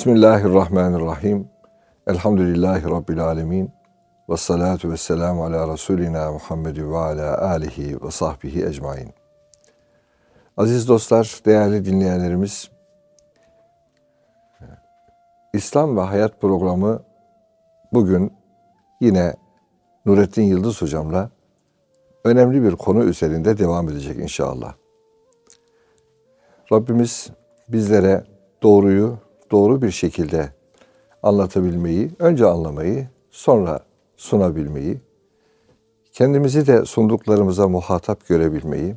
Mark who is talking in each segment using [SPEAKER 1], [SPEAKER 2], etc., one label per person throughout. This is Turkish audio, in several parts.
[SPEAKER 1] Bismillahirrahmanirrahim. Elhamdülillahi Rabbil alemin. Ve salatu ve selamu ala Resulina Muhammed ve ala alihi ve sahbihi ecmain. Aziz dostlar, değerli dinleyenlerimiz, İslam ve Hayat programı bugün yine Nurettin Yıldız hocamla önemli bir konu üzerinde devam edecek inşallah. Rabbimiz bizlere doğruyu doğru bir şekilde anlatabilmeyi, önce anlamayı, sonra sunabilmeyi, kendimizi de sunduklarımıza muhatap görebilmeyi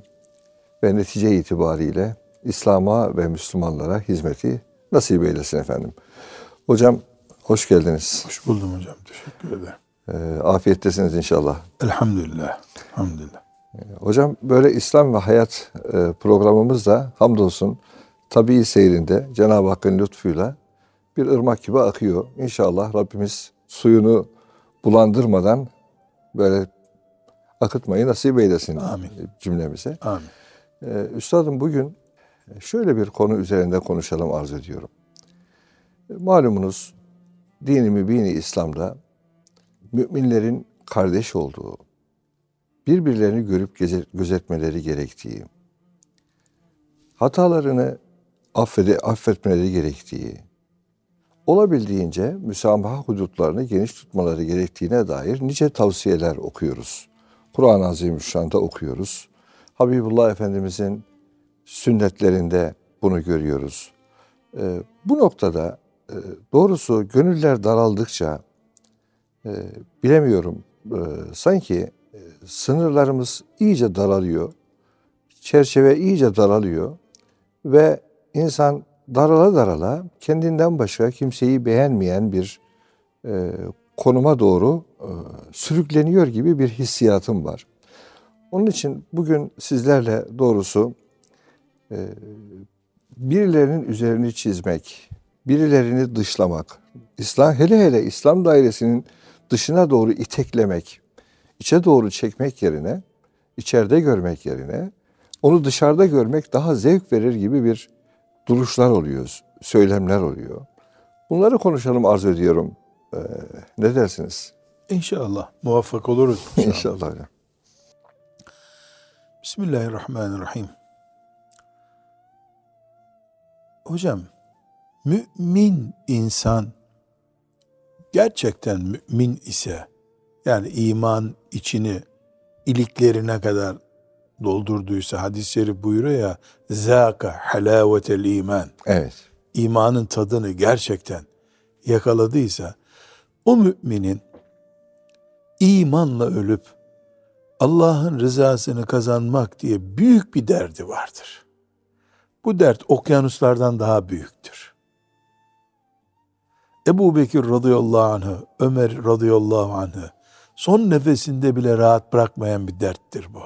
[SPEAKER 1] ve netice itibariyle İslam'a ve Müslümanlara hizmeti nasip eylesin efendim. Hocam hoş geldiniz.
[SPEAKER 2] Hoş buldum hocam. Teşekkür ederim.
[SPEAKER 1] E, afiyettesiniz inşallah.
[SPEAKER 2] Elhamdülillah. Elhamdülillah.
[SPEAKER 1] E, hocam böyle İslam ve hayat e, programımız da hamdolsun tabii seyrinde Cenab-ı Hakk'ın lütfuyla bir ırmak gibi akıyor. İnşallah Rabbimiz suyunu bulandırmadan böyle akıtmayı nasip eylesin Amin. cümlemize.
[SPEAKER 2] Amin.
[SPEAKER 1] Ee, Üstadım bugün şöyle bir konu üzerinde konuşalım arz ediyorum. Malumunuz dini mübini İslam'da müminlerin kardeş olduğu, birbirlerini görüp gözetmeleri gerektiği, hatalarını affede, affetmeleri gerektiği, olabildiğince müsamaha hudutlarını geniş tutmaları gerektiğine dair nice tavsiyeler okuyoruz. Kur'an-ı Azimüşşan'da okuyoruz. Habibullah Efendimizin sünnetlerinde bunu görüyoruz. Ee, bu noktada e, doğrusu gönüller daraldıkça e, bilemiyorum e, sanki e, sınırlarımız iyice daralıyor. Çerçeve iyice daralıyor ve insan darala darala kendinden başka kimseyi beğenmeyen bir e, konuma doğru e, sürükleniyor gibi bir hissiyatım var. Onun için bugün sizlerle doğrusu e, birilerinin üzerini çizmek, birilerini dışlamak, İslam hele hele İslam dairesinin dışına doğru iteklemek, içe doğru çekmek yerine, içeride görmek yerine onu dışarıda görmek daha zevk verir gibi bir duruşlar oluyor, söylemler oluyor. Bunları konuşalım arzu ediyorum. Ee, ne dersiniz?
[SPEAKER 2] İnşallah muvaffak oluruz.
[SPEAKER 1] İnşallah. inşallah.
[SPEAKER 2] Bismillahirrahmanirrahim. Hocam, mümin insan gerçekten mümin ise, yani iman içini iliklerine kadar doldurduysa hadis-i şerif buyuruyor ya zâka halâvetel iman.
[SPEAKER 1] Evet.
[SPEAKER 2] İmanın tadını gerçekten yakaladıysa o müminin imanla ölüp Allah'ın rızasını kazanmak diye büyük bir derdi vardır. Bu dert okyanuslardan daha büyüktür. Ebu Bekir radıyallahu anh'ı, Ömer radıyallahu anh'ı son nefesinde bile rahat bırakmayan bir derttir bu.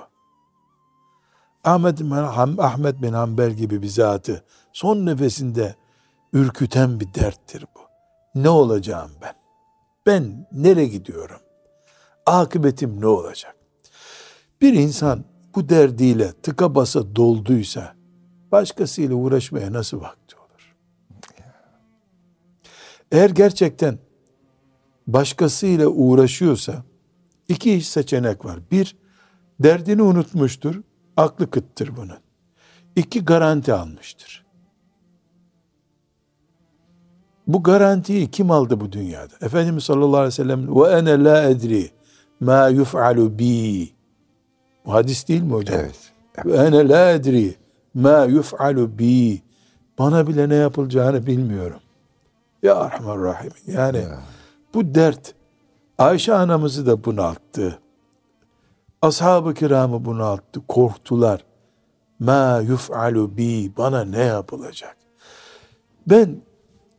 [SPEAKER 2] Ahmet bin, Ahmet bin Hanbel gibi bir zatı son nefesinde ürküten bir derttir bu. Ne olacağım ben? Ben nereye gidiyorum? Akıbetim ne olacak? Bir insan bu derdiyle tıka basa dolduysa başkasıyla uğraşmaya nasıl vakti olur? Eğer gerçekten başkasıyla uğraşıyorsa iki seçenek var. Bir, derdini unutmuştur. Aklı kıttır bunun. İki garanti almıştır. Bu garantiyi kim aldı bu dünyada? Efendimiz sallallahu aleyhi ve sellem ve ene la edri ma yuf'alu bi. Bu hadis değil mi hocam?
[SPEAKER 1] Evet.
[SPEAKER 2] Ve ene la edri ma yuf'alu bi. Bana bile ne yapılacağını bilmiyorum. Ya Rahman Rahim. Yani ya. bu dert Ayşe anamızı da bunalttı. Ashab-ı kiramı bunalttı, korktular. Ma yuf'alu bi, bana ne yapılacak? Ben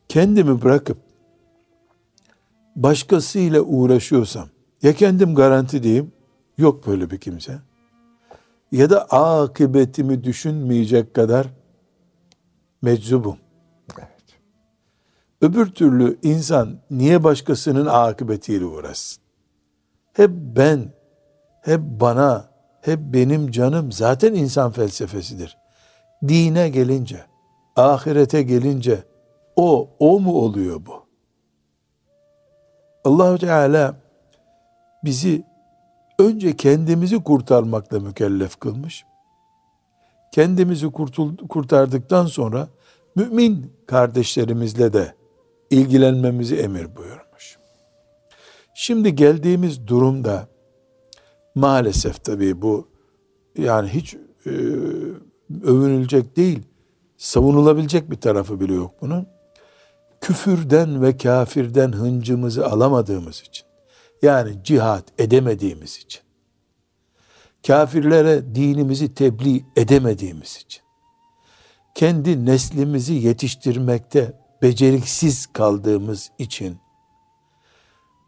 [SPEAKER 2] kendimi bırakıp başkasıyla uğraşıyorsam, ya kendim garanti diyeyim, yok böyle bir kimse. Ya da akıbetimi düşünmeyecek kadar meczubum. Evet. Öbür türlü insan niye başkasının akıbetiyle uğraşsın? Hep ben hep bana, hep benim canım zaten insan felsefesidir. Dine gelince, ahirete gelince o, o mu oluyor bu? Allahu Teala bizi önce kendimizi kurtarmakla mükellef kılmış. Kendimizi kurtardıktan sonra mümin kardeşlerimizle de ilgilenmemizi emir buyurmuş. Şimdi geldiğimiz durumda maalesef tabii bu yani hiç e, övünülecek değil, savunulabilecek bir tarafı bile yok bunun. Küfürden ve kafirden hıncımızı alamadığımız için, yani cihat edemediğimiz için, kafirlere dinimizi tebliğ edemediğimiz için, kendi neslimizi yetiştirmekte beceriksiz kaldığımız için,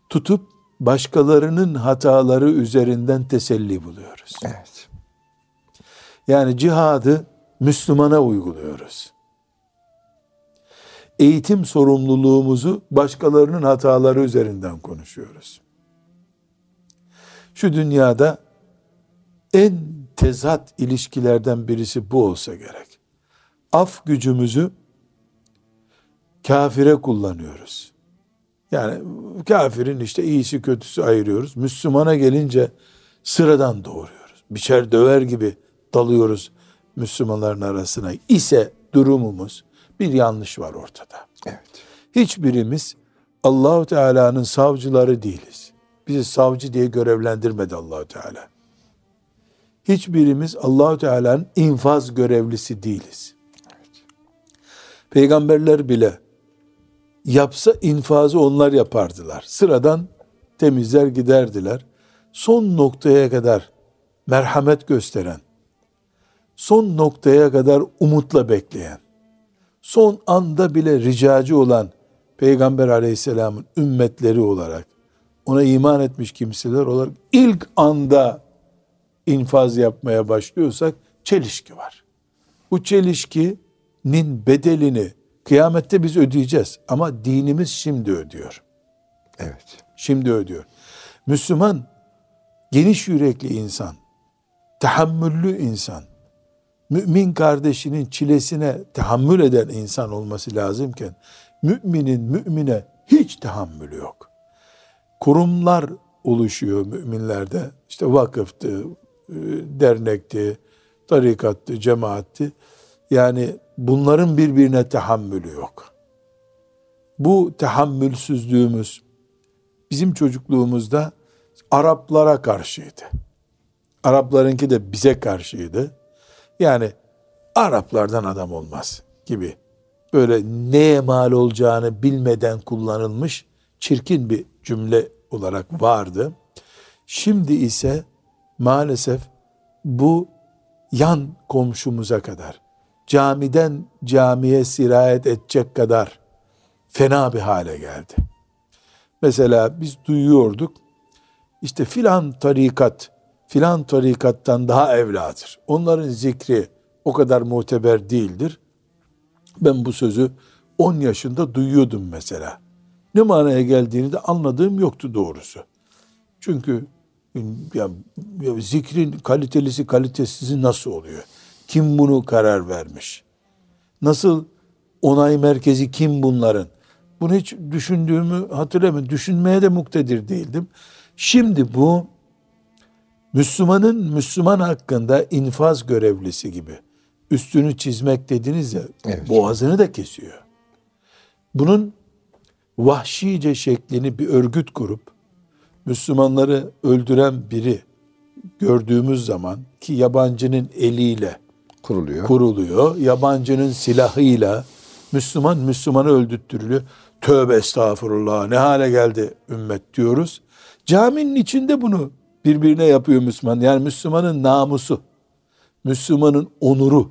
[SPEAKER 2] tutup başkalarının hataları üzerinden teselli buluyoruz.
[SPEAKER 1] Evet.
[SPEAKER 2] Yani cihadı Müslümana uyguluyoruz. Eğitim sorumluluğumuzu başkalarının hataları üzerinden konuşuyoruz. Şu dünyada en tezat ilişkilerden birisi bu olsa gerek. Af gücümüzü kafire kullanıyoruz. Yani kafirin işte iyisi kötüsü ayırıyoruz. Müslümana gelince sıradan doğuruyoruz. Biçer döver gibi dalıyoruz Müslümanların arasına ise durumumuz bir yanlış var ortada.
[SPEAKER 1] Evet.
[SPEAKER 2] Hiçbirimiz Allahu Teala'nın savcıları değiliz. Bizi savcı diye görevlendirmedi Allahu Teala. Hiçbirimiz Allahu Teala'nın infaz görevlisi değiliz. Peygamberler bile yapsa infazı onlar yapardılar. Sıradan temizler giderdiler. Son noktaya kadar merhamet gösteren, son noktaya kadar umutla bekleyen, son anda bile ricacı olan Peygamber aleyhisselamın ümmetleri olarak, ona iman etmiş kimseler olarak ilk anda infaz yapmaya başlıyorsak çelişki var. Bu çelişkinin bedelini kıyamette biz ödeyeceğiz ama dinimiz şimdi ödüyor.
[SPEAKER 1] Evet.
[SPEAKER 2] Şimdi ödüyor. Müslüman geniş yürekli insan, tahammüllü insan, mümin kardeşinin çilesine tahammül eden insan olması lazımken müminin mümine hiç tahammülü yok. Kurumlar oluşuyor müminlerde. İşte vakıftı, e, dernekti, tarikattı, cemaatti. Yani bunların birbirine tahammülü yok. Bu tahammülsüzlüğümüz bizim çocukluğumuzda Araplara karşıydı. Araplarınki de bize karşıydı. Yani Araplardan adam olmaz gibi. Böyle neye mal olacağını bilmeden kullanılmış çirkin bir cümle olarak vardı. Şimdi ise maalesef bu yan komşumuza kadar camiden camiye sirayet edecek kadar fena bir hale geldi. Mesela biz duyuyorduk işte filan tarikat filan tarikattan daha evladır. Onların zikri o kadar muteber değildir. Ben bu sözü 10 yaşında duyuyordum mesela. Ne manaya geldiğini de anladığım yoktu doğrusu. Çünkü ya, ya zikrin kalitelisi kalitesizi nasıl oluyor? Kim bunu karar vermiş? Nasıl onay merkezi kim bunların? Bunu hiç düşündüğümü hatırlamıyorum. Düşünmeye de muktedir değildim. Şimdi bu Müslümanın Müslüman hakkında infaz görevlisi gibi üstünü çizmek dediniz ya
[SPEAKER 1] Evet.
[SPEAKER 2] boğazını da kesiyor. Bunun vahşice şeklini bir örgüt kurup Müslümanları öldüren biri gördüğümüz zaman ki yabancının eliyle
[SPEAKER 1] Kuruluyor.
[SPEAKER 2] kuruluyor. Yabancının silahıyla Müslüman Müslümanı öldürttürülüyor. Tövbe estağfurullah ne hale geldi ümmet diyoruz. Caminin içinde bunu birbirine yapıyor Müslüman. Yani Müslümanın namusu, Müslümanın onuru,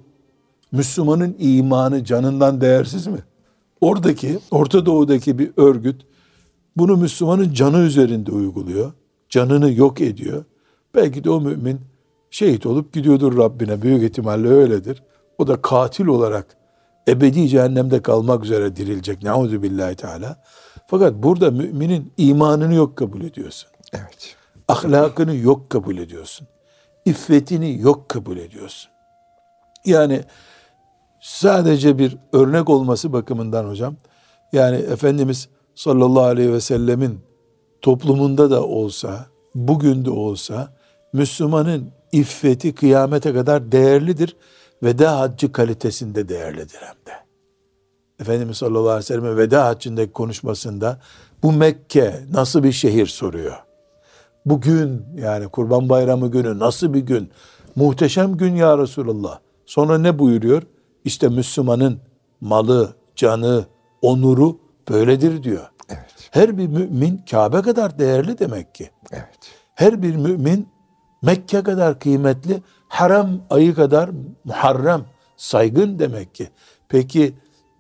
[SPEAKER 2] Müslümanın imanı canından değersiz mi? Oradaki, Orta Doğu'daki bir örgüt bunu Müslümanın canı üzerinde uyguluyor. Canını yok ediyor. Belki de o mümin şehit olup gidiyordur Rabbine. Büyük ihtimalle öyledir. O da katil olarak ebedi cehennemde kalmak üzere dirilecek. Nauzu billahi teala. Fakat burada müminin imanını yok kabul ediyorsun.
[SPEAKER 1] Evet.
[SPEAKER 2] Ahlakını yok kabul ediyorsun. İffetini yok kabul ediyorsun. Yani sadece bir örnek olması bakımından hocam Yani Efendimiz sallallahu aleyhi ve sellemin toplumunda da olsa, bugün de olsa Müslümanın iffeti kıyamete kadar değerlidir. Veda haccı kalitesinde değerlidir hem de. Efendimiz sallallahu aleyhi ve sellem'e veda haccındaki konuşmasında bu Mekke nasıl bir şehir soruyor. Bugün yani kurban bayramı günü nasıl bir gün? Muhteşem gün ya Resulallah. Sonra ne buyuruyor? İşte Müslümanın malı, canı, onuru böyledir diyor.
[SPEAKER 1] Evet.
[SPEAKER 2] Her bir mümin Kabe kadar değerli demek ki.
[SPEAKER 1] Evet.
[SPEAKER 2] Her bir mümin Mekke kadar kıymetli, haram ayı kadar muharrem, saygın demek ki. Peki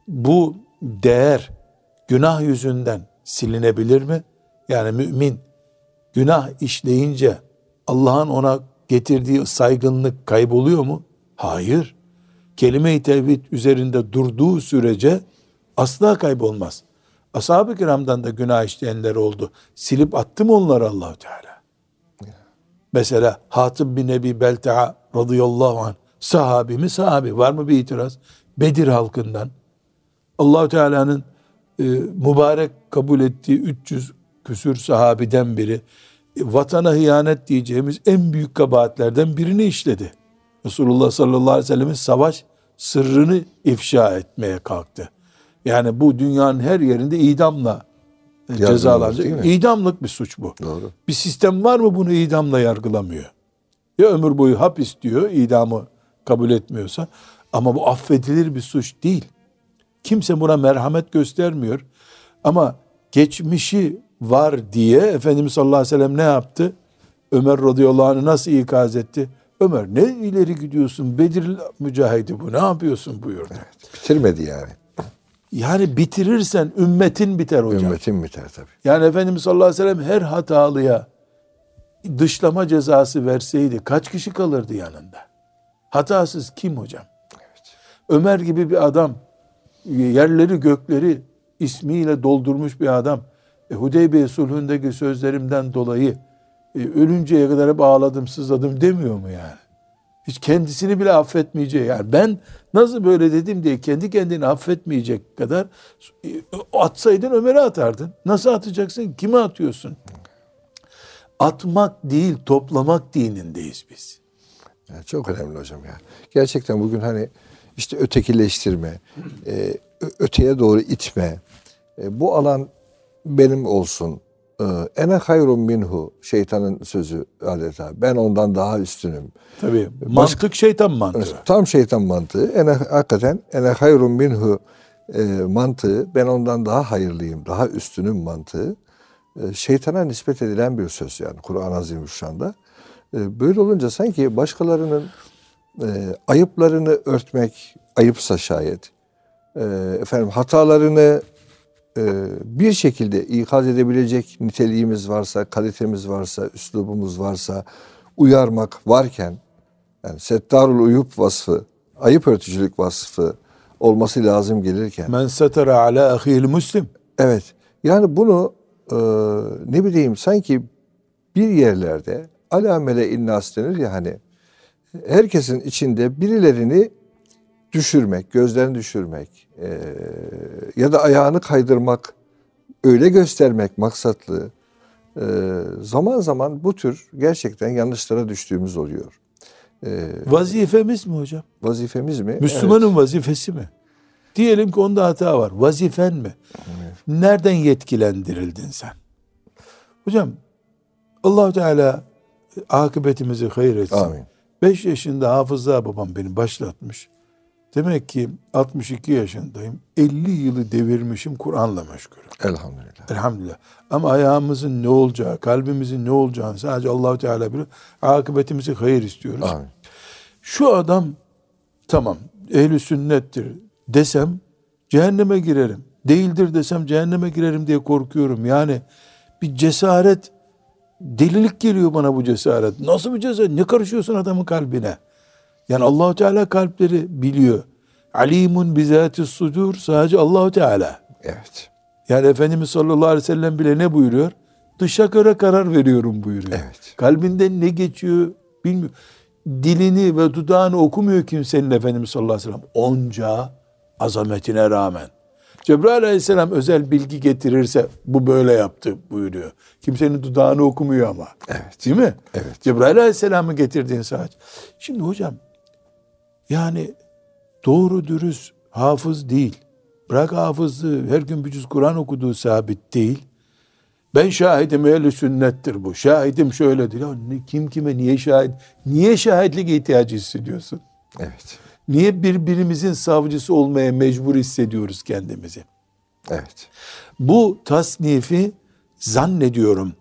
[SPEAKER 2] bu değer günah yüzünden silinebilir mi? Yani mümin günah işleyince Allah'ın ona getirdiği saygınlık kayboluyor mu? Hayır. Kelime-i tevhid üzerinde durduğu sürece asla kaybolmaz. Ashab-ı kiramdan da günah işleyenler oldu. Silip attı mı onları Allahu Teala? Mesela Hatib bin Ebi Belta'a radıyallahu anh sahabi mi sahabi var mı bir itiraz? Bedir halkından Allahu Teala'nın e, mübarek kabul ettiği 300 küsür sahabiden biri e, vatana hıyanet diyeceğimiz en büyük kabahatlerden birini işledi. Resulullah sallallahu aleyhi ve sellem'in savaş sırrını ifşa etmeye kalktı. Yani bu dünyanın her yerinde idamla cezalanacak. İdamlık bir suç bu.
[SPEAKER 1] Doğru.
[SPEAKER 2] Bir sistem var mı bunu idamla yargılamıyor? Ya ömür boyu hapis diyor idamı kabul etmiyorsa ama bu affedilir bir suç değil. Kimse buna merhamet göstermiyor. Ama geçmişi var diye Efendimiz sallallahu aleyhi ve sellem ne yaptı? Ömer radıyallahu anh'ı nasıl ikaz etti? Ömer ne ileri gidiyorsun? Bedir mücahidi bu ne yapıyorsun buyurdu.
[SPEAKER 1] Bitirmedi yani.
[SPEAKER 2] Yani bitirirsen ümmetin biter hocam.
[SPEAKER 1] Ümmetin biter tabii.
[SPEAKER 2] Yani Efendimiz sallallahu aleyhi ve sellem her hatalıya dışlama cezası verseydi kaç kişi kalırdı yanında? Hatasız kim hocam? Ömer gibi bir adam yerleri gökleri ismiyle doldurmuş bir adam e, Hudeybiye sulhündeki sözlerimden dolayı e, ölünceye kadar hep ağladım sızladım demiyor mu yani? Hiç kendisini bile affetmeyeceği yani ben nasıl böyle dedim diye kendi kendini affetmeyecek kadar atsaydın Ömer'e atardın. Nasıl atacaksın? Kime atıyorsun? Atmak değil toplamak dinindeyiz biz.
[SPEAKER 1] Yani çok önemli hocam ya. Gerçekten bugün hani işte ötekileştirme, e, öteye doğru itme, e, bu alan benim olsun. E, Ene hayrun minhu şeytanın sözü adeta. Ben ondan daha üstünüm.
[SPEAKER 2] Tabii mantık şeytan mantığı.
[SPEAKER 1] Tam şeytan mantığı. Ene hakikaten ene hayrun minhu e, mantığı. Ben ondan daha hayırlıyım, daha üstünüm mantığı. E, şeytana nispet edilen bir söz yani Kur'an-ı Azimüşşan'da. E, böyle olunca sanki başkalarının e, ayıplarını örtmek ayıpsa şayet, e, efendim hatalarını bir şekilde ikaz edebilecek niteliğimiz varsa, kalitemiz varsa, üslubumuz varsa, uyarmak varken, yani settarul uyup vasfı, ayıp örtücülük vasfı olması lazım gelirken,
[SPEAKER 2] Men setara ala ahil muslim.
[SPEAKER 1] Evet. Yani bunu e, ne bileyim sanki bir yerlerde alamele innas denir ya hani herkesin içinde birilerini düşürmek, gözlerini düşürmek e, ya da ayağını kaydırmak, öyle göstermek maksatlı e, zaman zaman bu tür gerçekten yanlışlara düştüğümüz oluyor. E,
[SPEAKER 2] Vazifemiz mi hocam?
[SPEAKER 1] vazifemiz mi?
[SPEAKER 2] Müslümanın vazifesi mi? Diyelim ki onda hata var. Vazifen mi? Nereden yetkilendirildin sen? Hocam allah Teala akıbetimizi hayır etsin.
[SPEAKER 1] Amin.
[SPEAKER 2] 5 yaşında hafıza babam beni başlatmış. Demek ki 62 yaşındayım. 50 yılı devirmişim Kur'an'la meşgulüm.
[SPEAKER 1] Elhamdülillah.
[SPEAKER 2] Elhamdülillah. Ama ayağımızın ne olacağı, kalbimizin ne olacağını sadece Allahu Teala bilir. Akıbetimizi hayır istiyoruz.
[SPEAKER 1] Amin.
[SPEAKER 2] Şu adam tamam ehli sünnettir desem cehenneme girerim. Değildir desem cehenneme girerim diye korkuyorum. Yani bir cesaret delilik geliyor bana bu cesaret. Nasıl bir cesaret? Ne karışıyorsun adamın kalbine? Yani Allahu Teala kalpleri biliyor. Alimun bizati sudur sadece Allahu Teala.
[SPEAKER 1] Evet.
[SPEAKER 2] Yani Efendimiz sallallahu aleyhi ve sellem bile ne buyuruyor? Dışa göre karar veriyorum buyuruyor.
[SPEAKER 1] Evet.
[SPEAKER 2] Kalbinden ne geçiyor bilmiyor. Dilini ve dudağını okumuyor kimsenin Efendimiz sallallahu aleyhi ve sellem. Onca azametine rağmen, Cebrail aleyhisselam özel bilgi getirirse bu böyle yaptı buyuruyor. Kimsenin dudağını okumuyor ama.
[SPEAKER 1] Evet.
[SPEAKER 2] Değil mi?
[SPEAKER 1] Evet.
[SPEAKER 2] Cebrail aleyhisselamı getirdiğin saat. Şimdi hocam yani doğru dürüst hafız değil. Bırak hafızlığı her gün bir cüz Kur'an okuduğu sabit değil. Ben şahidim ehl sünnettir bu. Şahidim şöyledir. Ya kim kime niye şahit? Niye şahitlik ihtiyacı hissediyorsun?
[SPEAKER 1] Evet.
[SPEAKER 2] Niye birbirimizin savcısı olmaya mecbur hissediyoruz kendimizi?
[SPEAKER 1] Evet.
[SPEAKER 2] Bu tasnifi zannediyorum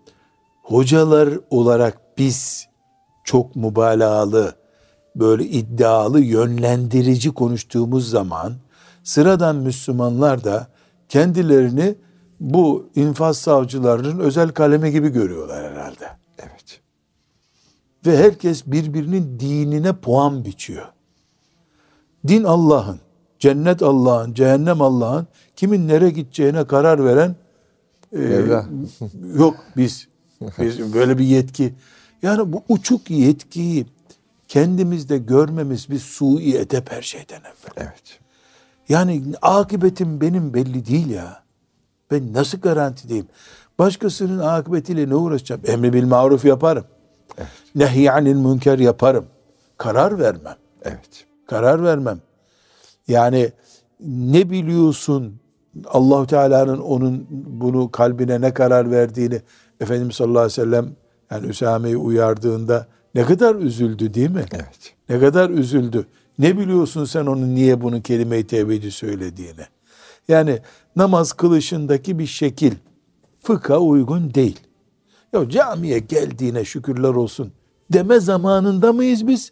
[SPEAKER 2] hocalar olarak biz çok mübalağalı, böyle iddialı, yönlendirici konuştuğumuz zaman sıradan Müslümanlar da kendilerini bu infaz savcılarının özel kalemi gibi görüyorlar herhalde.
[SPEAKER 1] Evet.
[SPEAKER 2] Ve herkes birbirinin dinine puan biçiyor. Din Allah'ın, cennet Allah'ın, cehennem Allah'ın, kimin nereye gideceğine karar veren e, yok biz. Biz böyle bir yetki. Yani bu uçuk yetkiyi kendimizde görmemiz bir sui edep her şeyden evvel.
[SPEAKER 1] Evet.
[SPEAKER 2] Yani akıbetim benim belli değil ya. Ben nasıl garantideyim? Başkasının akıbetiyle ne uğraşacağım? Emri bil maruf yaparım.
[SPEAKER 1] Evet.
[SPEAKER 2] Nehy anil münker yaparım. Karar vermem.
[SPEAKER 1] Evet.
[SPEAKER 2] Karar vermem. Yani ne biliyorsun Allahu Teala'nın onun bunu kalbine ne karar verdiğini Efendimiz sallallahu aleyhi ve sellem yani Üsame'yi uyardığında ne kadar üzüldü değil mi?
[SPEAKER 1] Evet.
[SPEAKER 2] Ne kadar üzüldü. Ne biliyorsun sen onun niye bunu kelime-i tevhidi söylediğini. Yani namaz kılışındaki bir şekil fıkha uygun değil. Ya camiye geldiğine şükürler olsun deme zamanında mıyız biz?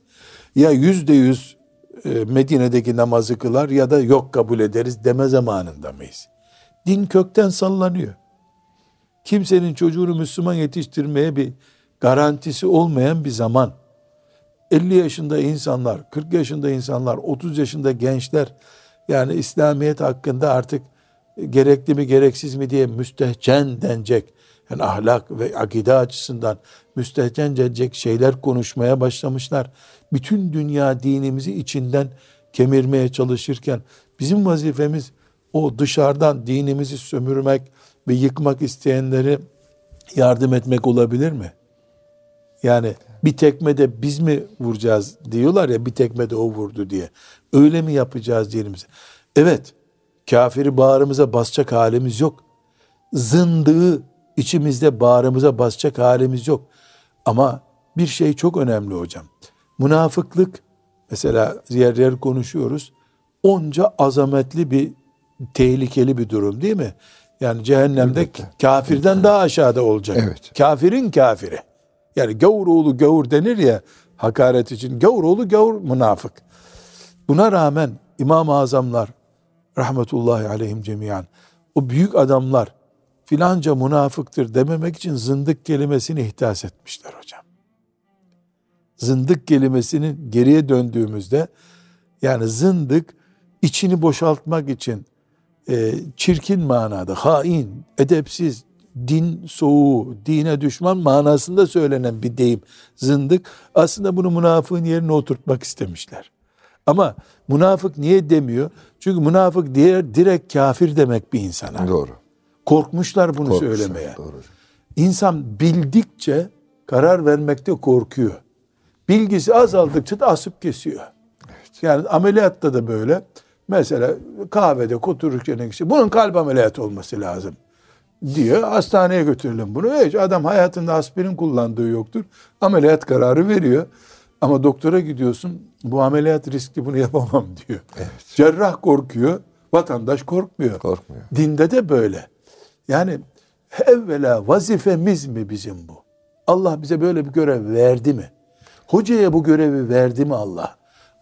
[SPEAKER 2] Ya yüzde yüz e, Medine'deki namazı kılar ya da yok kabul ederiz deme zamanında mıyız? Din kökten sallanıyor. Kimsenin çocuğunu Müslüman yetiştirmeye bir garantisi olmayan bir zaman. 50 yaşında insanlar, 40 yaşında insanlar, 30 yaşında gençler yani İslamiyet hakkında artık gerekli mi gereksiz mi diye müstehcen denecek. Yani ahlak ve akide açısından müstehcen denecek şeyler konuşmaya başlamışlar. Bütün dünya dinimizi içinden kemirmeye çalışırken bizim vazifemiz o dışarıdan dinimizi sömürmek ve yıkmak isteyenleri yardım etmek olabilir mi? Yani bir tekmede biz mi vuracağız diyorlar ya bir tekmede o vurdu diye. Öyle mi yapacağız dinimizi? Evet kafiri bağrımıza basacak halimiz yok. Zındığı içimizde bağrımıza basacak halimiz yok. Ama bir şey çok önemli hocam. Münafıklık mesela yer yer konuşuyoruz. Onca azametli bir tehlikeli bir durum değil mi? Yani cehennemde
[SPEAKER 1] Elbette.
[SPEAKER 2] kafirden daha aşağıda olacak.
[SPEAKER 1] Evet.
[SPEAKER 2] Kafirin kafiri. Yani gavur oğlu gavur denir ya hakaret için. Gavur oğlu gavur münafık. Buna rağmen İmam-ı Azamlar rahmetullahi aleyhim cemiyan o büyük adamlar filanca münafıktır dememek için zındık kelimesini ihdas etmişler hocam. Zındık kelimesinin geriye döndüğümüzde yani zındık içini boşaltmak için e, çirkin manada, hain, edepsiz, din soğuğu, dine düşman manasında söylenen bir deyim zındık. Aslında bunu münafığın yerine oturtmak istemişler. Ama münafık niye demiyor? Çünkü münafık diğer direkt kafir demek bir insana.
[SPEAKER 1] Doğru.
[SPEAKER 2] Korkmuşlar bunu
[SPEAKER 1] Korkmuşlar,
[SPEAKER 2] söylemeye.
[SPEAKER 1] Doğru.
[SPEAKER 2] İnsan bildikçe karar vermekte korkuyor. Bilgisi azaldıkça da asıp kesiyor. Yani ameliyatta da böyle. Mesela kahvede otururken kişi bunun kalp ameliyatı olması lazım diyor. Hastaneye götürelim bunu. Hiç adam hayatında aspirin kullandığı yoktur. Ameliyat kararı veriyor. Ama doktora gidiyorsun. Bu ameliyat riskli bunu yapamam diyor. Cerrah korkuyor. Vatandaş korkmuyor.
[SPEAKER 1] Korkmuyor.
[SPEAKER 2] Dinde de böyle. Yani evvela vazifemiz mi bizim bu? Allah bize böyle bir görev verdi mi? Hocaya bu görevi verdi mi Allah?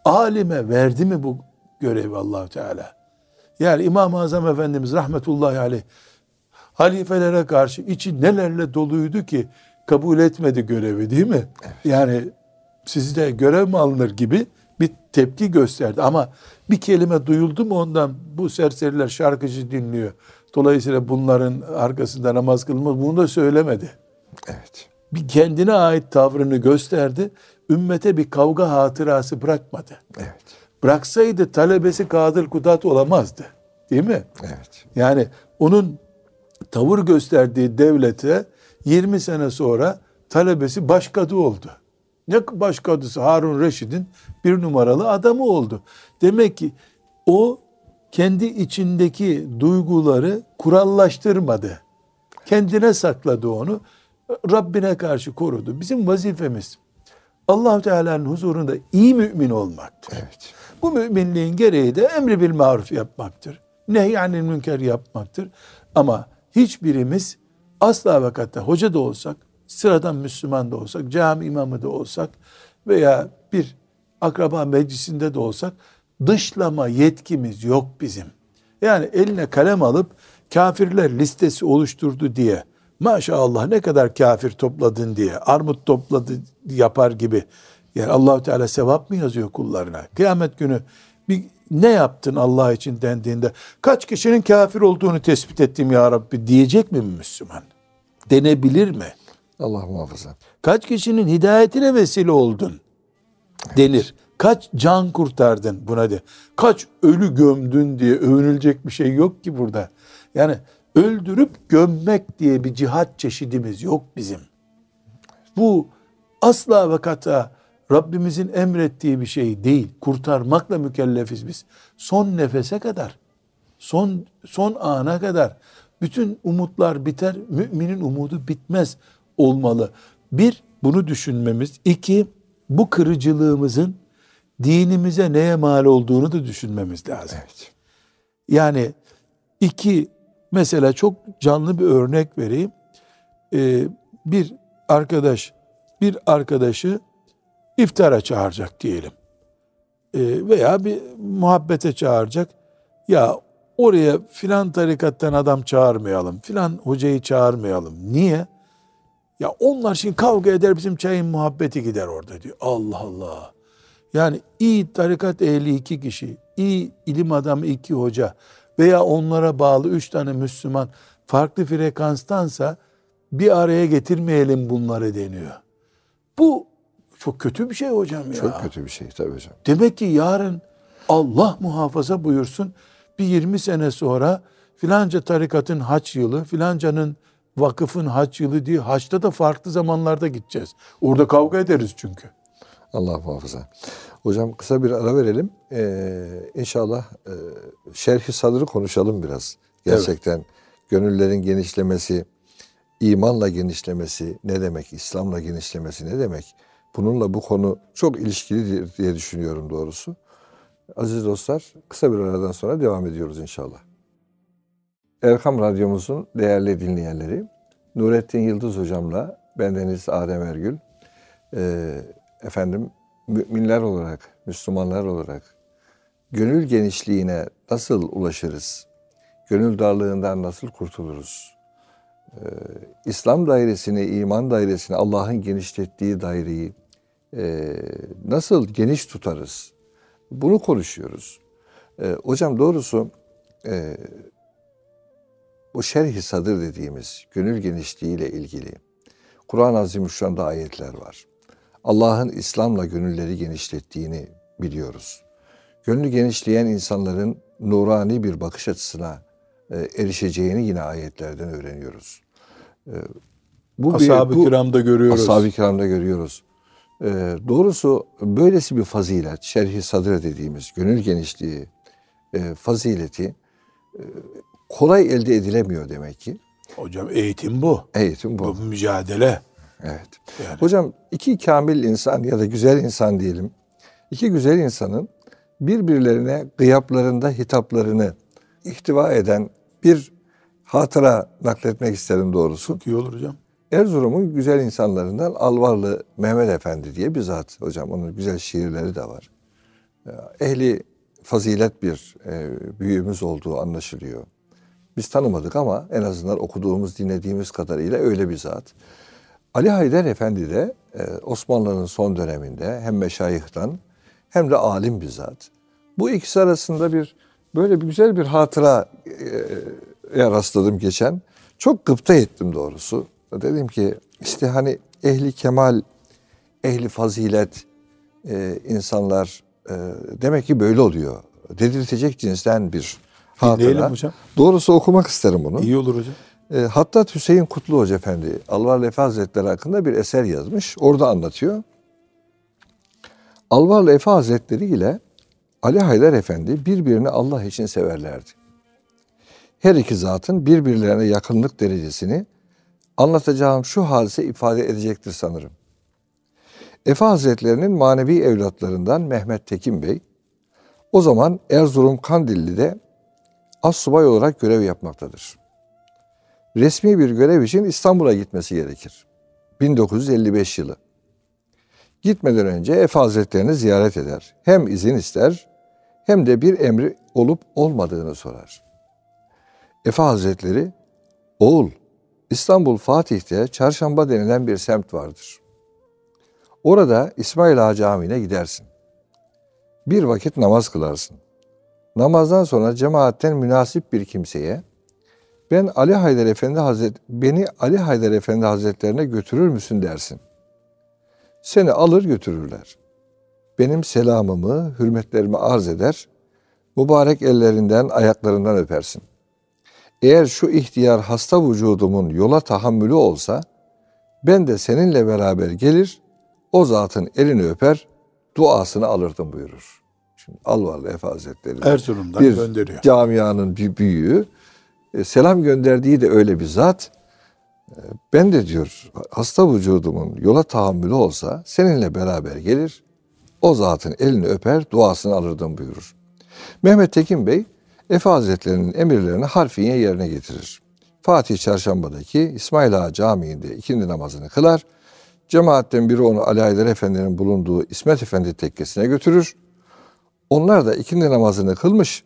[SPEAKER 2] Alime verdi mi bu görevi allah Teala? Yani İmam-ı Azam Efendimiz rahmetullahi aleyh halifelere karşı içi nelerle doluydu ki kabul etmedi görevi değil mi? Yani sizde görev mi alınır gibi bir tepki gösterdi. Ama bir kelime duyuldu mu ondan bu serseriler şarkıcı dinliyor. Dolayısıyla bunların arkasında namaz kılmaz bunu da söylemedi.
[SPEAKER 1] Evet.
[SPEAKER 2] Bir kendine ait tavrını gösterdi. Ümmete bir kavga hatırası bırakmadı.
[SPEAKER 1] Evet.
[SPEAKER 2] Bıraksaydı talebesi Kadir Kudat olamazdı. Değil mi?
[SPEAKER 1] Evet.
[SPEAKER 2] Yani onun tavır gösterdiği devlete 20 sene sonra talebesi başkadı oldu. Ne başkadısı Harun Reşid'in bir numaralı adamı oldu. Demek ki o kendi içindeki duyguları kurallaştırmadı. Kendine sakladı onu. Rabbine karşı korudu. Bizim vazifemiz allah Teala'nın huzurunda iyi mümin olmaktır.
[SPEAKER 1] Evet.
[SPEAKER 2] Bu müminliğin gereği de emri bil maruf yapmaktır. Nehyanil münker yapmaktır. Ama hiçbirimiz asla ve katta hoca da olsak, sıradan Müslüman da olsak, cami imamı da olsak veya bir akraba meclisinde de olsak dışlama yetkimiz yok bizim. Yani eline kalem alıp kafirler listesi oluşturdu diye maşallah ne kadar kafir topladın diye armut topladı yapar gibi yani Allahu Teala sevap mı yazıyor kullarına? Kıyamet günü ne yaptın Allah için dendiğinde kaç kişinin kafir olduğunu tespit ettim ya Rabbi diyecek mi Müslüman? Denebilir mi?
[SPEAKER 1] Allah muhafaza.
[SPEAKER 2] Kaç kişinin hidayetine vesile oldun denir. Kaç can kurtardın buna de. Kaç ölü gömdün diye övünülecek bir şey yok ki burada. Yani öldürüp gömmek diye bir cihat çeşidimiz yok bizim. Bu asla ve kata Rabbimizin emrettiği bir şey değil. Kurtarmakla mükellefiz biz. Son nefese kadar, son son ana kadar bütün umutlar biter, müminin umudu bitmez olmalı. Bir, bunu düşünmemiz. iki bu kırıcılığımızın dinimize neye mal olduğunu da düşünmemiz lazım.
[SPEAKER 1] Evet.
[SPEAKER 2] Yani iki, mesela çok canlı bir örnek vereyim. Ee, bir arkadaş, bir arkadaşı iftara çağıracak diyelim. Ee, veya bir muhabbete çağıracak. Ya oraya filan tarikattan adam çağırmayalım, filan hocayı çağırmayalım. Niye? Ya onlar şimdi kavga eder bizim çayın muhabbeti gider orada diyor. Allah Allah. Yani iyi tarikat ehli iki kişi, iyi ilim adamı iki hoca veya onlara bağlı üç tane Müslüman farklı frekanstansa bir araya getirmeyelim bunları deniyor. Bu çok kötü bir şey hocam ya.
[SPEAKER 1] Çok kötü bir şey tabii hocam.
[SPEAKER 2] Demek ki yarın Allah muhafaza buyursun bir 20 sene sonra filanca tarikatın haç yılı, filancanın vakıfın haç yılı diye haçta da farklı zamanlarda gideceğiz. Orada kavga ederiz çünkü.
[SPEAKER 1] Allah muhafaza. Hocam kısa bir ara verelim. Ee, inşallah e, şerh-i sadrı konuşalım biraz. Gerçekten gönüllerin genişlemesi, imanla genişlemesi ne demek, İslam'la genişlemesi ne demek? Bununla bu konu çok ilişkili diye düşünüyorum doğrusu. Aziz dostlar, kısa bir aradan sonra devam ediyoruz inşallah. Erkam Radyomuzun değerli dinleyenleri, Nurettin Yıldız Hocam'la bendeniz Adem Ergül, e, efendim müminler olarak, Müslümanlar olarak gönül genişliğine nasıl ulaşırız? Gönül darlığından nasıl kurtuluruz? Ee, İslam dairesini, iman dairesini, Allah'ın genişlettiği daireyi e, nasıl geniş tutarız? Bunu konuşuyoruz. E, hocam doğrusu e, bu şerh-i sadır dediğimiz gönül genişliğiyle ilgili Kur'an-ı Azimüşşan'da ayetler var. Allah'ın İslam'la gönülleri genişlettiğini biliyoruz. Gönlü genişleyen insanların nurani bir bakış açısına e, erişeceğini yine ayetlerden öğreniyoruz. E,
[SPEAKER 2] bu Ashab-ı kiramda görüyoruz.
[SPEAKER 1] Ashab-ı kiramda görüyoruz. E, doğrusu böylesi bir fazilet, şerhi sadr dediğimiz gönül genişliği, e, fazileti e, kolay elde edilemiyor demek ki.
[SPEAKER 2] Hocam eğitim bu.
[SPEAKER 1] Eğitim bu.
[SPEAKER 2] Bu mücadele.
[SPEAKER 1] Evet. Yani. Hocam iki kamil insan ya da güzel insan diyelim. İki güzel insanın birbirlerine gıyaplarında hitaplarını ihtiva eden bir hatıra nakletmek isterim doğrusu.
[SPEAKER 2] Çok iyi olur hocam.
[SPEAKER 1] Erzurum'un güzel insanlarından Alvarlı Mehmet Efendi diye bir zat hocam. Onun güzel şiirleri de var. Ehli fazilet bir e, büyüğümüz olduğu anlaşılıyor. Biz tanımadık ama en azından okuduğumuz, dinlediğimiz kadarıyla öyle bir zat. Ali Haydar Efendi de e, Osmanlı'nın son döneminde hem meşayihtan hem de alim bir zat. Bu ikisi arasında bir böyle bir güzel bir hatıra e, rastladım geçen. Çok gıpta ettim doğrusu. Dedim ki işte hani ehli kemal, ehli fazilet e, insanlar e, demek ki böyle oluyor. Dedirtecek cinsten bir
[SPEAKER 2] Dinleyelim
[SPEAKER 1] hatıra.
[SPEAKER 2] hocam.
[SPEAKER 1] Doğrusu okumak isterim bunu.
[SPEAKER 2] İyi olur hocam.
[SPEAKER 1] E, Hattat Hüseyin Kutlu Hoca Efendi Alvarlı Efe Hazretleri hakkında bir eser yazmış. Orada anlatıyor. Alvarlı Efe Hazretleri ile Ali Haydar Efendi birbirini Allah için severlerdi. Her iki zatın birbirlerine yakınlık derecesini anlatacağım şu hadise ifade edecektir sanırım. Efe Hazretlerinin manevi evlatlarından Mehmet Tekin Bey, o zaman Erzurum Kandilli'de assubay olarak görev yapmaktadır. Resmi bir görev için İstanbul'a gitmesi gerekir. 1955 yılı. Gitmeden önce Efe Hazretlerini ziyaret eder. Hem izin ister hem de bir emri olup olmadığını sorar. Efe Hazretleri, oğul İstanbul Fatih'te Çarşamba denilen bir semt vardır. Orada İsmail Ağa Camii'ne gidersin. Bir vakit namaz kılarsın. Namazdan sonra cemaatten münasip bir kimseye ben Ali Haydar Efendi Hazret beni Ali Haydar Efendi Hazretlerine götürür müsün dersin. Seni alır götürürler. Benim selamımı, hürmetlerimi arz eder. Mübarek ellerinden, ayaklarından öpersin. Eğer şu ihtiyar hasta vücudumun yola tahammülü olsa ben de seninle beraber gelir, o zatın elini öper, duasını alırdım buyurur. Şimdi Alvarlı Efe Hazretleri
[SPEAKER 2] Erzurum'dan
[SPEAKER 1] bir
[SPEAKER 2] gönderiyor.
[SPEAKER 1] camianın bir büyüğü. E, selam gönderdiği de öyle bir zat. E, ben de diyor hasta vücudumun yola tahammülü olsa seninle beraber gelir. O zatın elini öper, duasını alırdım buyurur. Mehmet Tekin Bey, Efe Hazretleri'nin emirlerini harfiyen yerine getirir. Fatih Çarşamba'daki İsmail Ağa Camii'nde ikindi namazını kılar. Cemaatten biri onu Ali Haydar Efendi'nin bulunduğu İsmet Efendi tekkesine götürür. Onlar da ikindi namazını kılmış.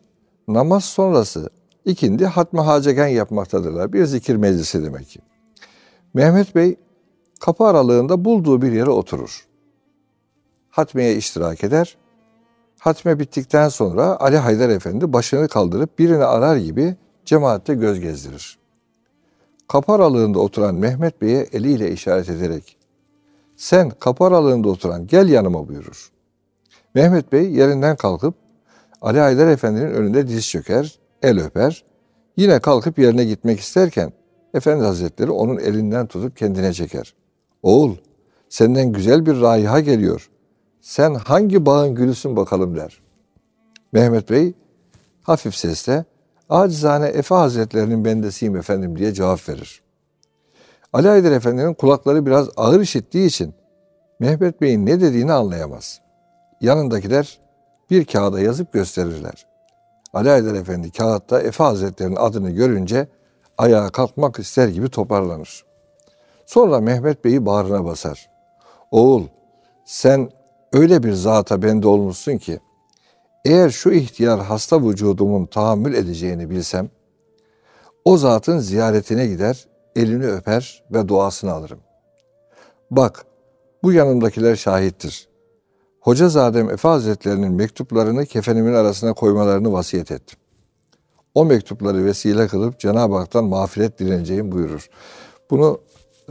[SPEAKER 1] Namaz sonrası ikindi hatmi hacegen yapmaktadırlar. Bir zikir meclisi demek ki. Mehmet Bey kapı aralığında bulduğu bir yere oturur. Hatmeye iştirak eder. Hatme bittikten sonra Ali Haydar Efendi başını kaldırıp birini arar gibi cemaatte göz gezdirir. Kapı aralığında oturan Mehmet Bey'e eliyle işaret ederek sen kapı aralığında oturan gel yanıma buyurur. Mehmet Bey yerinden kalkıp Ali Haydar Efendi'nin önünde diz çöker, el öper. Yine kalkıp yerine gitmek isterken Efendi Hazretleri onun elinden tutup kendine çeker. Oğul senden güzel bir raiha geliyor. Sen hangi bağın gülüsün bakalım der. Mehmet Bey hafif sesle acizane Efe Hazretlerinin bendesiyim efendim diye cevap verir. Ali Haydar Efendi'nin kulakları biraz ağır işittiği için Mehmet Bey'in ne dediğini anlayamaz. Yanındakiler bir kağıda yazıp gösterirler. Ali Haydar Efendi kağıtta Efe Hazretleri'nin adını görünce ayağa kalkmak ister gibi toparlanır. Sonra Mehmet Bey'i bağrına basar. Oğul sen öyle bir zata bende olmuşsun ki eğer şu ihtiyar hasta vücudumun tahammül edeceğini bilsem o zatın ziyaretine gider, elini öper ve duasını alırım. Bak bu yanımdakiler şahittir. Hoca Zadem Efe Hazretlerinin mektuplarını kefenimin arasına koymalarını vasiyet ettim. O mektupları vesile kılıp Cenab-ı Hak'tan mağfiret dileneceğim buyurur. Bunu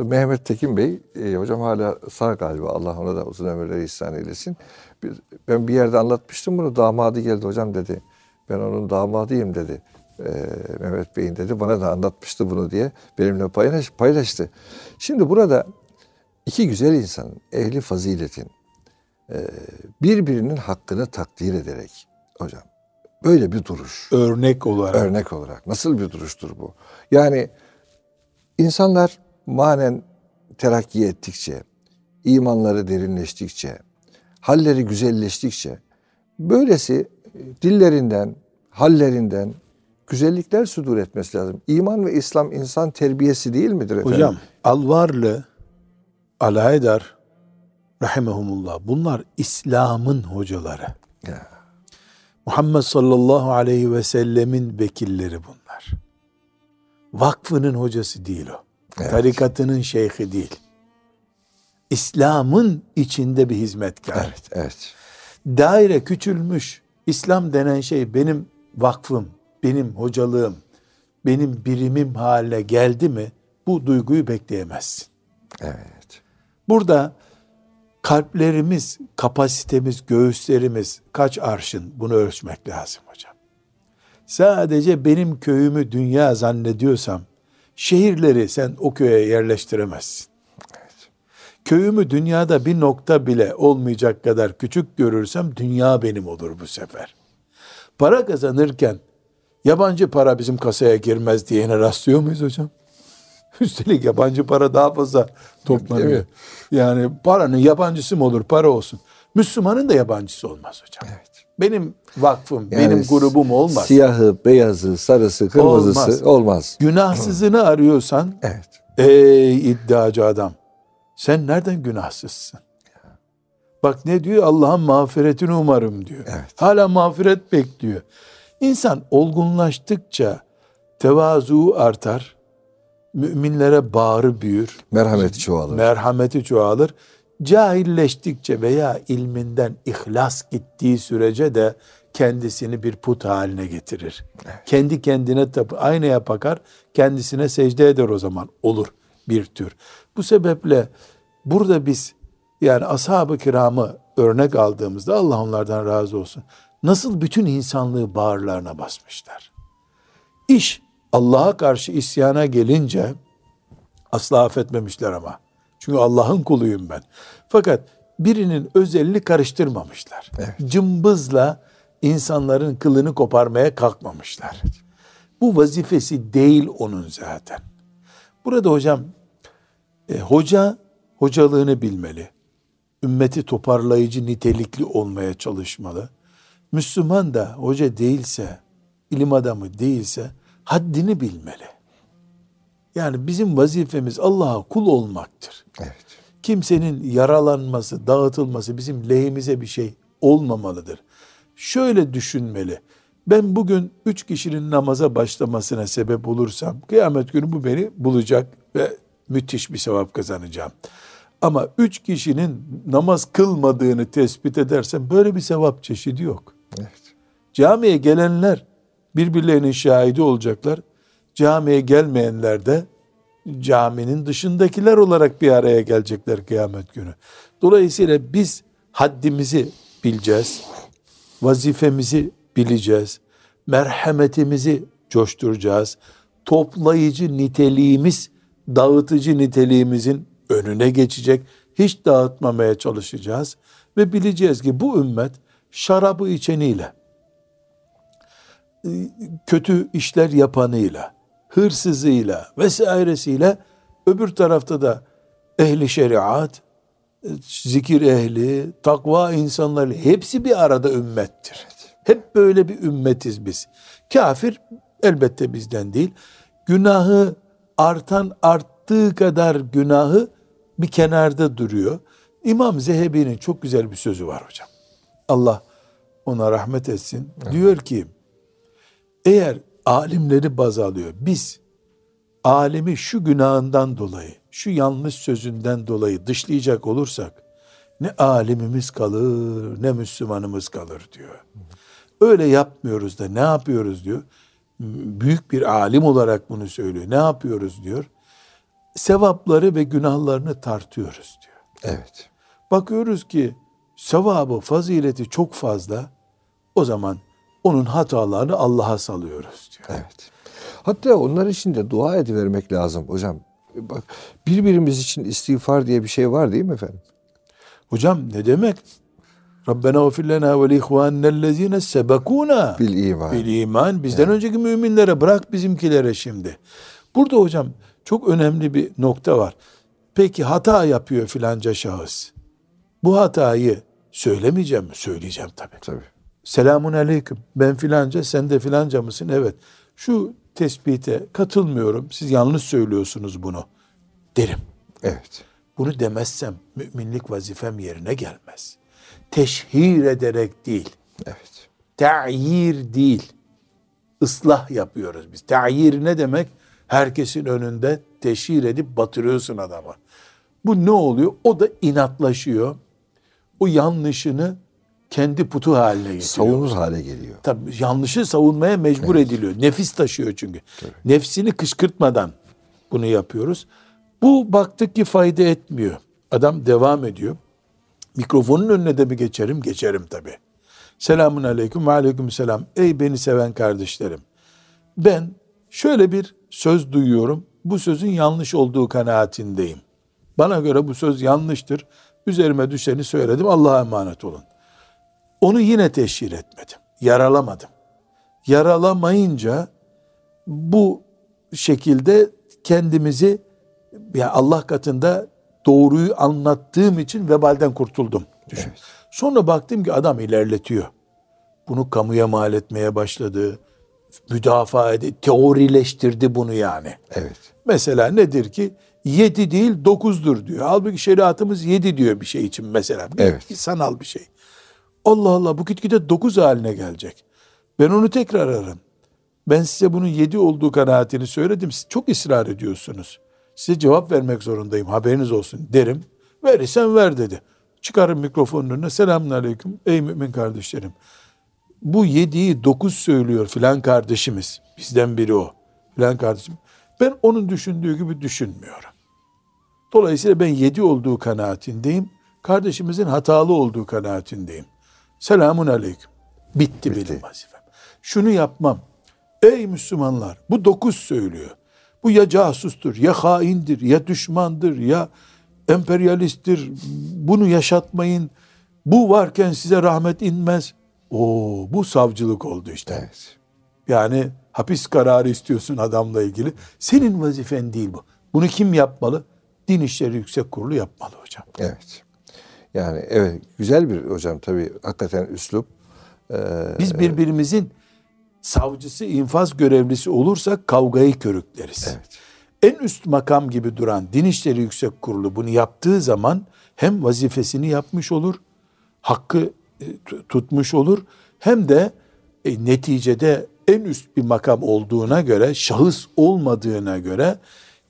[SPEAKER 1] Mehmet Tekin Bey, e, hocam hala sağ galiba Allah ona da uzun ömürler ihsan eylesin. Bir, ben bir yerde anlatmıştım bunu damadı geldi hocam dedi. Ben onun damadıyım dedi. E, Mehmet Bey'in dedi bana da anlatmıştı bunu diye benimle paylaş, paylaştı. Şimdi burada iki güzel insanın ehli faziletin e, birbirinin hakkını takdir ederek hocam böyle bir duruş
[SPEAKER 2] Örnek olarak.
[SPEAKER 1] örnek olarak nasıl bir duruştur bu? Yani insanlar manen terakki ettikçe, imanları derinleştikçe, halleri güzelleştikçe böylesi dillerinden, hallerinden güzellikler sudur etmesi lazım. İman ve İslam insan terbiyesi değil midir efendim?
[SPEAKER 2] Hocam Alvarlı, Alaydar, rahimehumullah bunlar İslam'ın hocaları.
[SPEAKER 1] Ya.
[SPEAKER 2] Muhammed sallallahu aleyhi ve sellemin vekilleri bunlar. Vakfının hocası değil o.
[SPEAKER 1] Evet.
[SPEAKER 2] Tarikatının şeyhi değil. İslam'ın içinde bir hizmetkar.
[SPEAKER 1] Evet, evet.
[SPEAKER 2] Daire küçülmüş. İslam denen şey benim vakfım, benim hocalığım, benim birimim haline geldi mi bu duyguyu bekleyemezsin.
[SPEAKER 1] Evet.
[SPEAKER 2] Burada kalplerimiz, kapasitemiz, göğüslerimiz kaç arşın bunu ölçmek lazım hocam. sadece benim köyümü dünya zannediyorsam şehirleri sen o köye yerleştiremezsin. Köyümü dünyada bir nokta bile olmayacak kadar küçük görürsem dünya benim olur bu sefer. Para kazanırken yabancı para bizim kasaya girmez diyene rastlıyor muyuz hocam? Üstelik yabancı para daha fazla toplanıyor. Yani paranın yabancısı mı olur para olsun. Müslümanın da yabancısı olmaz hocam. Evet. Benim vakfım, yani benim grubum olmaz.
[SPEAKER 1] Siyahı, beyazı, sarısı, kırmızısı olmaz. olmaz.
[SPEAKER 2] Günahsızını arıyorsan, evet. ey iddiacı adam, sen nereden günahsızsın? Bak ne diyor? Allah'ın mağfiretini umarım diyor. Evet. Hala mağfiret bekliyor. İnsan olgunlaştıkça tevazu artar, müminlere bağrı büyür.
[SPEAKER 1] Merhameti çoğalır.
[SPEAKER 2] Merhameti çoğalır. Cahilleştikçe veya ilminden ihlas gittiği sürece de kendisini bir put haline getirir. Evet. Kendi kendine tapı, aynaya bakar, kendisine secde eder o zaman. Olur bir tür. Bu sebeple burada biz yani ashab-ı kiramı örnek aldığımızda Allah onlardan razı olsun. Nasıl bütün insanlığı bağırlarına basmışlar. İş Allah'a karşı isyana gelince asla affetmemişler ama. Çünkü Allah'ın kuluyum ben. Fakat birinin özelliğini karıştırmamışlar. Evet. Cımbızla insanların kılını koparmaya kalkmamışlar. Evet. Bu vazifesi değil onun zaten. Burada hocam e, hoca hocalığını bilmeli. Ümmeti toparlayıcı nitelikli olmaya çalışmalı. Müslüman da hoca değilse, ilim adamı değilse haddini bilmeli. Yani bizim vazifemiz Allah'a kul olmaktır. Evet. Kimsenin yaralanması, dağıtılması bizim lehimize bir şey olmamalıdır. Şöyle düşünmeli. Ben bugün üç kişinin namaza başlamasına sebep olursam kıyamet günü bu beni bulacak ve müthiş bir sevap kazanacağım. Ama üç kişinin namaz kılmadığını tespit edersem böyle bir sevap çeşidi yok. Evet. Camiye gelenler birbirlerinin şahidi olacaklar. Camiye gelmeyenler de caminin dışındakiler olarak bir araya gelecekler kıyamet günü. Dolayısıyla biz haddimizi bileceğiz. Vazifemizi bileceğiz. Merhametimizi coşturacağız. Toplayıcı niteliğimiz, dağıtıcı niteliğimizin önüne geçecek. Hiç dağıtmamaya çalışacağız. Ve bileceğiz ki bu ümmet şarabı içeniyle, kötü işler yapanıyla, hırsızıyla vesairesiyle öbür tarafta da ehli şeriat, zikir ehli, takva insanları hepsi bir arada ümmettir. Hep böyle bir ümmetiz biz. Kafir elbette bizden değil. Günahı artan arttığı kadar günahı bir kenarda duruyor. İmam Zehebi'nin çok güzel bir sözü var hocam. Allah ona rahmet etsin. Evet. Diyor ki eğer alimleri baz alıyor. Biz alemi şu günahından dolayı, şu yanlış sözünden dolayı dışlayacak olursak ne alimimiz kalır ne Müslümanımız kalır diyor. Öyle yapmıyoruz da ne yapıyoruz diyor. Büyük bir alim olarak bunu söylüyor. Ne yapıyoruz diyor. Sevapları ve günahlarını tartıyoruz diyor.
[SPEAKER 1] Evet.
[SPEAKER 2] Bakıyoruz ki sevabı, fazileti çok fazla. O zaman onun hatalarını Allah'a salıyoruz diyor.
[SPEAKER 1] Evet. Hatta onlar için de dua edivermek lazım hocam. Bak birbirimiz için istiğfar diye bir şey var değil mi efendim?
[SPEAKER 2] Hocam ne demek? Rabbena ufir lena ve ihvanellezine sebekuna bil iman. Bil iman. Bizden yani. önceki müminlere bırak bizimkilere şimdi. Burada hocam çok önemli bir nokta var. Peki hata yapıyor filanca şahıs. Bu hatayı söylemeyeceğim mi? Söyleyeceğim tabii.
[SPEAKER 1] Tabii.
[SPEAKER 2] Selamun aleyküm. Ben filanca, sen de filanca mısın? Evet. Şu tespite katılmıyorum. Siz yanlış söylüyorsunuz bunu. Derim.
[SPEAKER 1] Evet.
[SPEAKER 2] Bunu demezsem müminlik vazifem yerine gelmez. Teşhir ederek değil.
[SPEAKER 1] Evet.
[SPEAKER 2] Ta'yir değil. Islah yapıyoruz biz. Ta'yir ne demek? Herkesin önünde teşhir edip batırıyorsun adamı. Bu ne oluyor? O da inatlaşıyor. O yanlışını kendi putu haline getiriyor.
[SPEAKER 1] Savunur hale geliyor.
[SPEAKER 2] Tabii yanlışı savunmaya mecbur evet. ediliyor. Nefis taşıyor çünkü. Tabii. Nefsini kışkırtmadan bunu yapıyoruz. Bu baktık ki fayda etmiyor. Adam devam ediyor. Mikrofonun önüne de mi geçerim? Geçerim tabii. Selamun aleyküm ve aleyküm selam. Ey beni seven kardeşlerim. Ben şöyle bir söz duyuyorum. Bu sözün yanlış olduğu kanaatindeyim. Bana göre bu söz yanlıştır. Üzerime düşeni söyledim. Allah'a emanet olun. Onu yine teşhir etmedim. Yaralamadım. Yaralamayınca bu şekilde kendimizi yani Allah katında doğruyu anlattığım için vebalden kurtuldum. Düşün. Evet. Sonra baktım ki adam ilerletiyor. Bunu kamuya mal etmeye başladı. Müdafaa edip teorileştirdi bunu yani.
[SPEAKER 1] Evet.
[SPEAKER 2] Mesela nedir ki? Yedi değil dokuzdur diyor. Halbuki şeriatımız yedi diyor bir şey için mesela. Evet. Sanal bir şey. Allah Allah bu gitgide dokuz haline gelecek. Ben onu tekrar ararım. Ben size bunun yedi olduğu kanaatini söyledim. Siz çok ısrar ediyorsunuz. Size cevap vermek zorundayım haberiniz olsun derim. Verirsen ver dedi. Çıkarım mikrofonun önüne selamun aleyküm ey mümin kardeşlerim. Bu yediği dokuz söylüyor filan kardeşimiz. Bizden biri o. Filan kardeşim. Ben onun düşündüğü gibi düşünmüyorum. Dolayısıyla ben yedi olduğu kanaatindeyim. Kardeşimizin hatalı olduğu kanaatindeyim. Selamun aleyküm. Bitti, Bitti. benim vazifem. Şunu yapmam. Ey Müslümanlar bu dokuz söylüyor. Bu ya casustur, ya haindir, ya düşmandır, ya emperyalisttir. Bunu yaşatmayın. Bu varken size rahmet inmez. O bu savcılık oldu işte. Evet. Yani hapis kararı istiyorsun adamla ilgili. Senin vazifen değil bu. Bunu kim yapmalı? Din İşleri Yüksek Kurulu yapmalı hocam.
[SPEAKER 1] Evet. Yani evet güzel bir hocam tabii hakikaten üslup.
[SPEAKER 2] Ee, Biz birbirimizin savcısı, infaz görevlisi olursak kavgayı körükleriz. Evet. En üst makam gibi duran Din İşleri Yüksek Kurulu bunu yaptığı zaman hem vazifesini yapmış olur, hakkı e, tutmuş olur, hem de e, neticede en üst bir makam olduğuna göre, şahıs olmadığına göre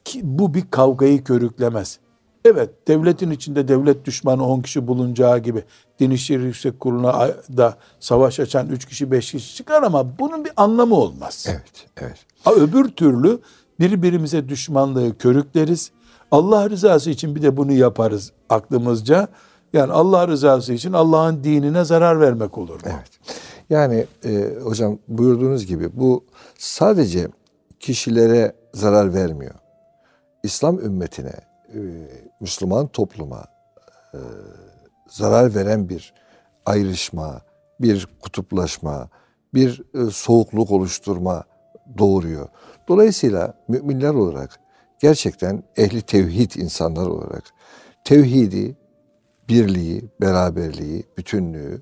[SPEAKER 2] ki bu bir kavgayı körüklemez. Evet devletin içinde devlet düşmanı 10 kişi bulunacağı gibi Din İşleri Yüksek Kurulu'na da savaş açan 3 kişi 5 kişi çıkar ama bunun bir anlamı olmaz.
[SPEAKER 1] Evet, evet.
[SPEAKER 2] Ha, öbür türlü birbirimize düşmanlığı körükleriz. Allah rızası için bir de bunu yaparız aklımızca. Yani Allah rızası için Allah'ın dinine zarar vermek olur. Bu.
[SPEAKER 1] Evet. Yani e, hocam buyurduğunuz gibi bu sadece kişilere zarar vermiyor. İslam ümmetine, e, Müslüman topluma e, zarar veren bir ayrışma, bir kutuplaşma, bir e, soğukluk oluşturma doğuruyor. Dolayısıyla müminler olarak gerçekten ehli tevhid insanlar olarak tevhidi, birliği, beraberliği, bütünlüğü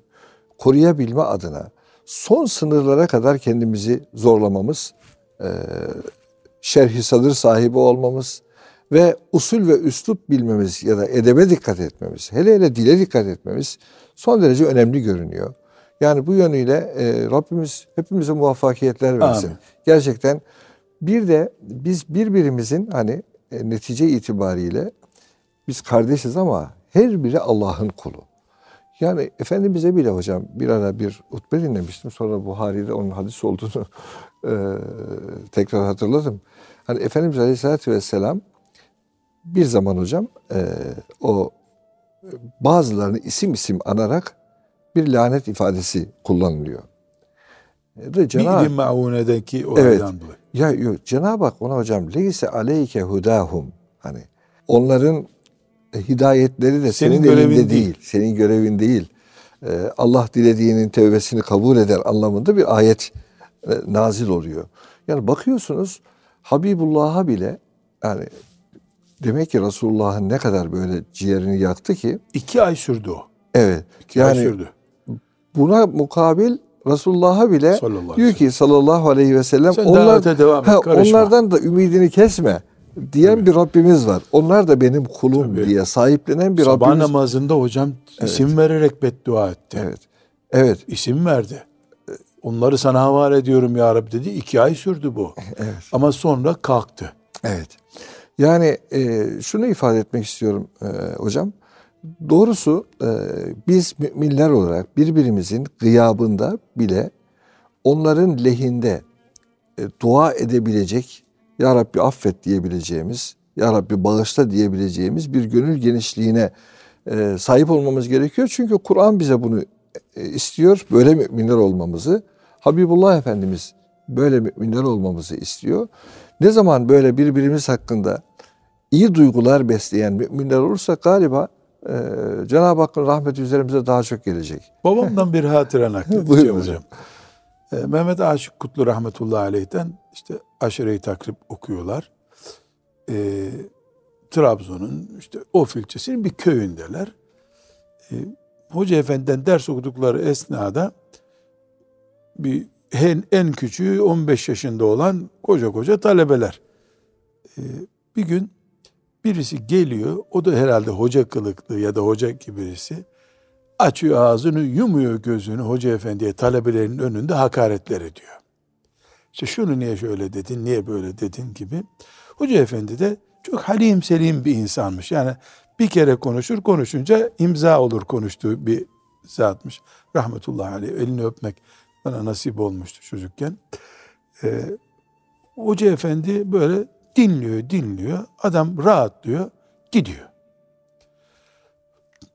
[SPEAKER 1] koruyabilme adına son sınırlara kadar kendimizi zorlamamız, e, şerhi sadır sahibi olmamız, ve usul ve üslup bilmemiz ya da edebe dikkat etmemiz, hele hele dile dikkat etmemiz son derece önemli görünüyor. Yani bu yönüyle e, Rabbimiz hepimize muvaffakiyetler versin. Amin. Gerçekten bir de biz birbirimizin hani e, netice itibariyle biz kardeşiz ama her biri Allah'ın kulu. Yani Efendimiz'e bile hocam bir ara bir hutbe dinlemiştim. Sonra Buhari'de onun hadis olduğunu e, tekrar hatırladım. Hani Efendimiz Aleyhisselatü Vesselam bir zaman hocam e, o bazılarını isim isim anarak bir lanet ifadesi kullanılıyor.
[SPEAKER 2] E, Cenab- bir maunedeki o evet,
[SPEAKER 1] Ya yok Cenab-ı Hak ona hocam leyse aleyke hudahum hani onların hidayetleri de senin, senin görevin değil. değil. Senin görevin değil. Ee, Allah dilediğinin tevbesini kabul eder anlamında bir ayet e, nazil oluyor. Yani bakıyorsunuz Habibullah'a bile yani Demek ki Resulullah'ın ne kadar böyle ciğerini yaktı ki.
[SPEAKER 2] iki ay sürdü o.
[SPEAKER 1] Evet.
[SPEAKER 2] İki yani, ay sürdü.
[SPEAKER 1] Buna mukabil Resulullah'a bile diyor ki sallallahu aleyhi ve sellem
[SPEAKER 2] Sen onlar, devam et, ha,
[SPEAKER 1] onlardan da ümidini kesme diyen Tabii. bir Rabbimiz var. Onlar da benim kulum Tabii. diye sahiplenen bir
[SPEAKER 2] Sabah
[SPEAKER 1] Rabbimiz.
[SPEAKER 2] Sabah namazında hocam evet. isim vererek beddua etti.
[SPEAKER 1] Evet. Evet.
[SPEAKER 2] İsim verdi. Onları sana havale ediyorum ya Rabbi dedi. İki ay sürdü bu. Evet. Ama sonra kalktı.
[SPEAKER 1] Evet. Yani e, şunu ifade etmek istiyorum e, hocam. Doğrusu e, biz müminler olarak birbirimizin gıyabında bile onların lehinde e, dua edebilecek, Ya Rabbi affet diyebileceğimiz, Ya Rabbi bağışla diyebileceğimiz bir gönül genişliğine e, sahip olmamız gerekiyor. Çünkü Kur'an bize bunu e, istiyor böyle müminler olmamızı. Habibullah Efendimiz böyle müminler olmamızı istiyor. Ne zaman böyle birbirimiz hakkında iyi duygular besleyen müminler olursak galiba e, Cenab-ı Hakk'ın rahmeti üzerimize daha çok gelecek.
[SPEAKER 2] Babamdan bir hatıra nakledeceğim
[SPEAKER 1] hocam.
[SPEAKER 2] Ee, Mehmet Aşık Kutlu rahmetullahi aleyh'ten işte aşire-i takrib okuyorlar. Ee, Trabzon'un işte Of ilçesinin bir köyündeler. Ee, Hoca Efendi'den ders okudukları esnada bir en, en küçüğü 15 yaşında olan koca koca talebeler. Ee, bir gün birisi geliyor, o da herhalde hoca kılıklı ya da hoca gibi birisi açıyor ağzını, yumuyor gözünü hoca efendiye talebelerinin önünde hakaretler ediyor. İşte şunu niye şöyle dedin, niye böyle dedin gibi. Hoca efendi de çok halim selim bir insanmış. Yani bir kere konuşur, konuşunca imza olur konuştuğu bir zatmış. Rahmetullahi aleyh, elini öpmek bana nasip olmuştu çocukken. Ee, hoca efendi böyle dinliyor, dinliyor. Adam rahatlıyor, gidiyor.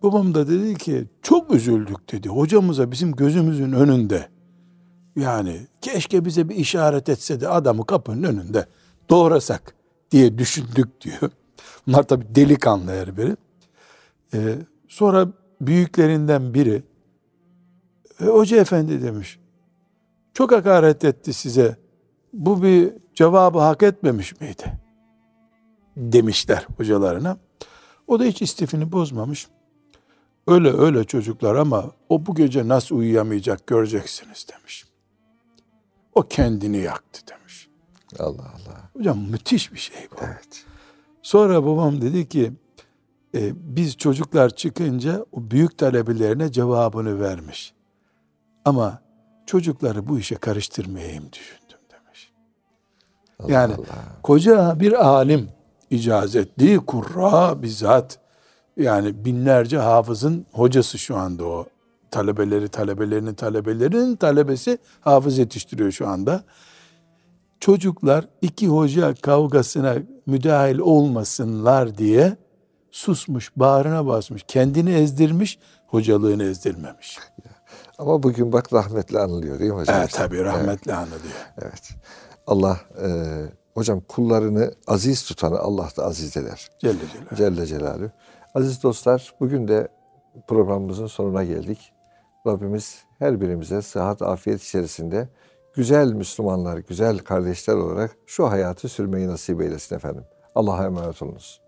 [SPEAKER 2] Babam da dedi ki çok üzüldük dedi. Hocamıza bizim gözümüzün önünde yani keşke bize bir işaret etse de adamı kapının önünde doğrasak diye düşündük diyor. Bunlar tabi delikanlı her biri. Ee, sonra büyüklerinden biri e, hoca efendi demiş çok hakaret etti size bu bir cevabı hak etmemiş miydi? Demişler hocalarına. O da hiç istifini bozmamış. Öyle öyle çocuklar ama o bu gece nasıl uyuyamayacak göreceksiniz demiş. O kendini yaktı demiş.
[SPEAKER 1] Allah Allah.
[SPEAKER 2] Hocam müthiş bir şey bu.
[SPEAKER 1] Evet.
[SPEAKER 2] Sonra babam dedi ki e, biz çocuklar çıkınca o büyük talebelerine cevabını vermiş. Ama çocukları bu işe karıştırmayayım demiş.
[SPEAKER 1] Allah
[SPEAKER 2] Yani
[SPEAKER 1] Allah.
[SPEAKER 2] koca bir alim icazetli kurra bizzat yani binlerce hafızın hocası şu anda o talebeleri talebelerinin talebelerinin talebesi hafız yetiştiriyor şu anda. Çocuklar iki hoca kavgasına müdahil olmasınlar diye susmuş, bağrına basmış, kendini ezdirmiş, hocalığını ezdirmemiş.
[SPEAKER 1] Ama bugün bak rahmetli anılıyor değil mi hocam?
[SPEAKER 2] Evet tabii rahmetli anılıyor.
[SPEAKER 1] Evet. Allah e, hocam kullarını aziz tutanı Allah da aziz eder.
[SPEAKER 2] Celle Celaluhu.
[SPEAKER 1] Celle Celaluhu. Aziz dostlar bugün de programımızın sonuna geldik. Rabbimiz her birimize sıhhat, afiyet içerisinde güzel Müslümanlar, güzel kardeşler olarak şu hayatı sürmeyi nasip eylesin efendim. Allah'a emanet olunuz.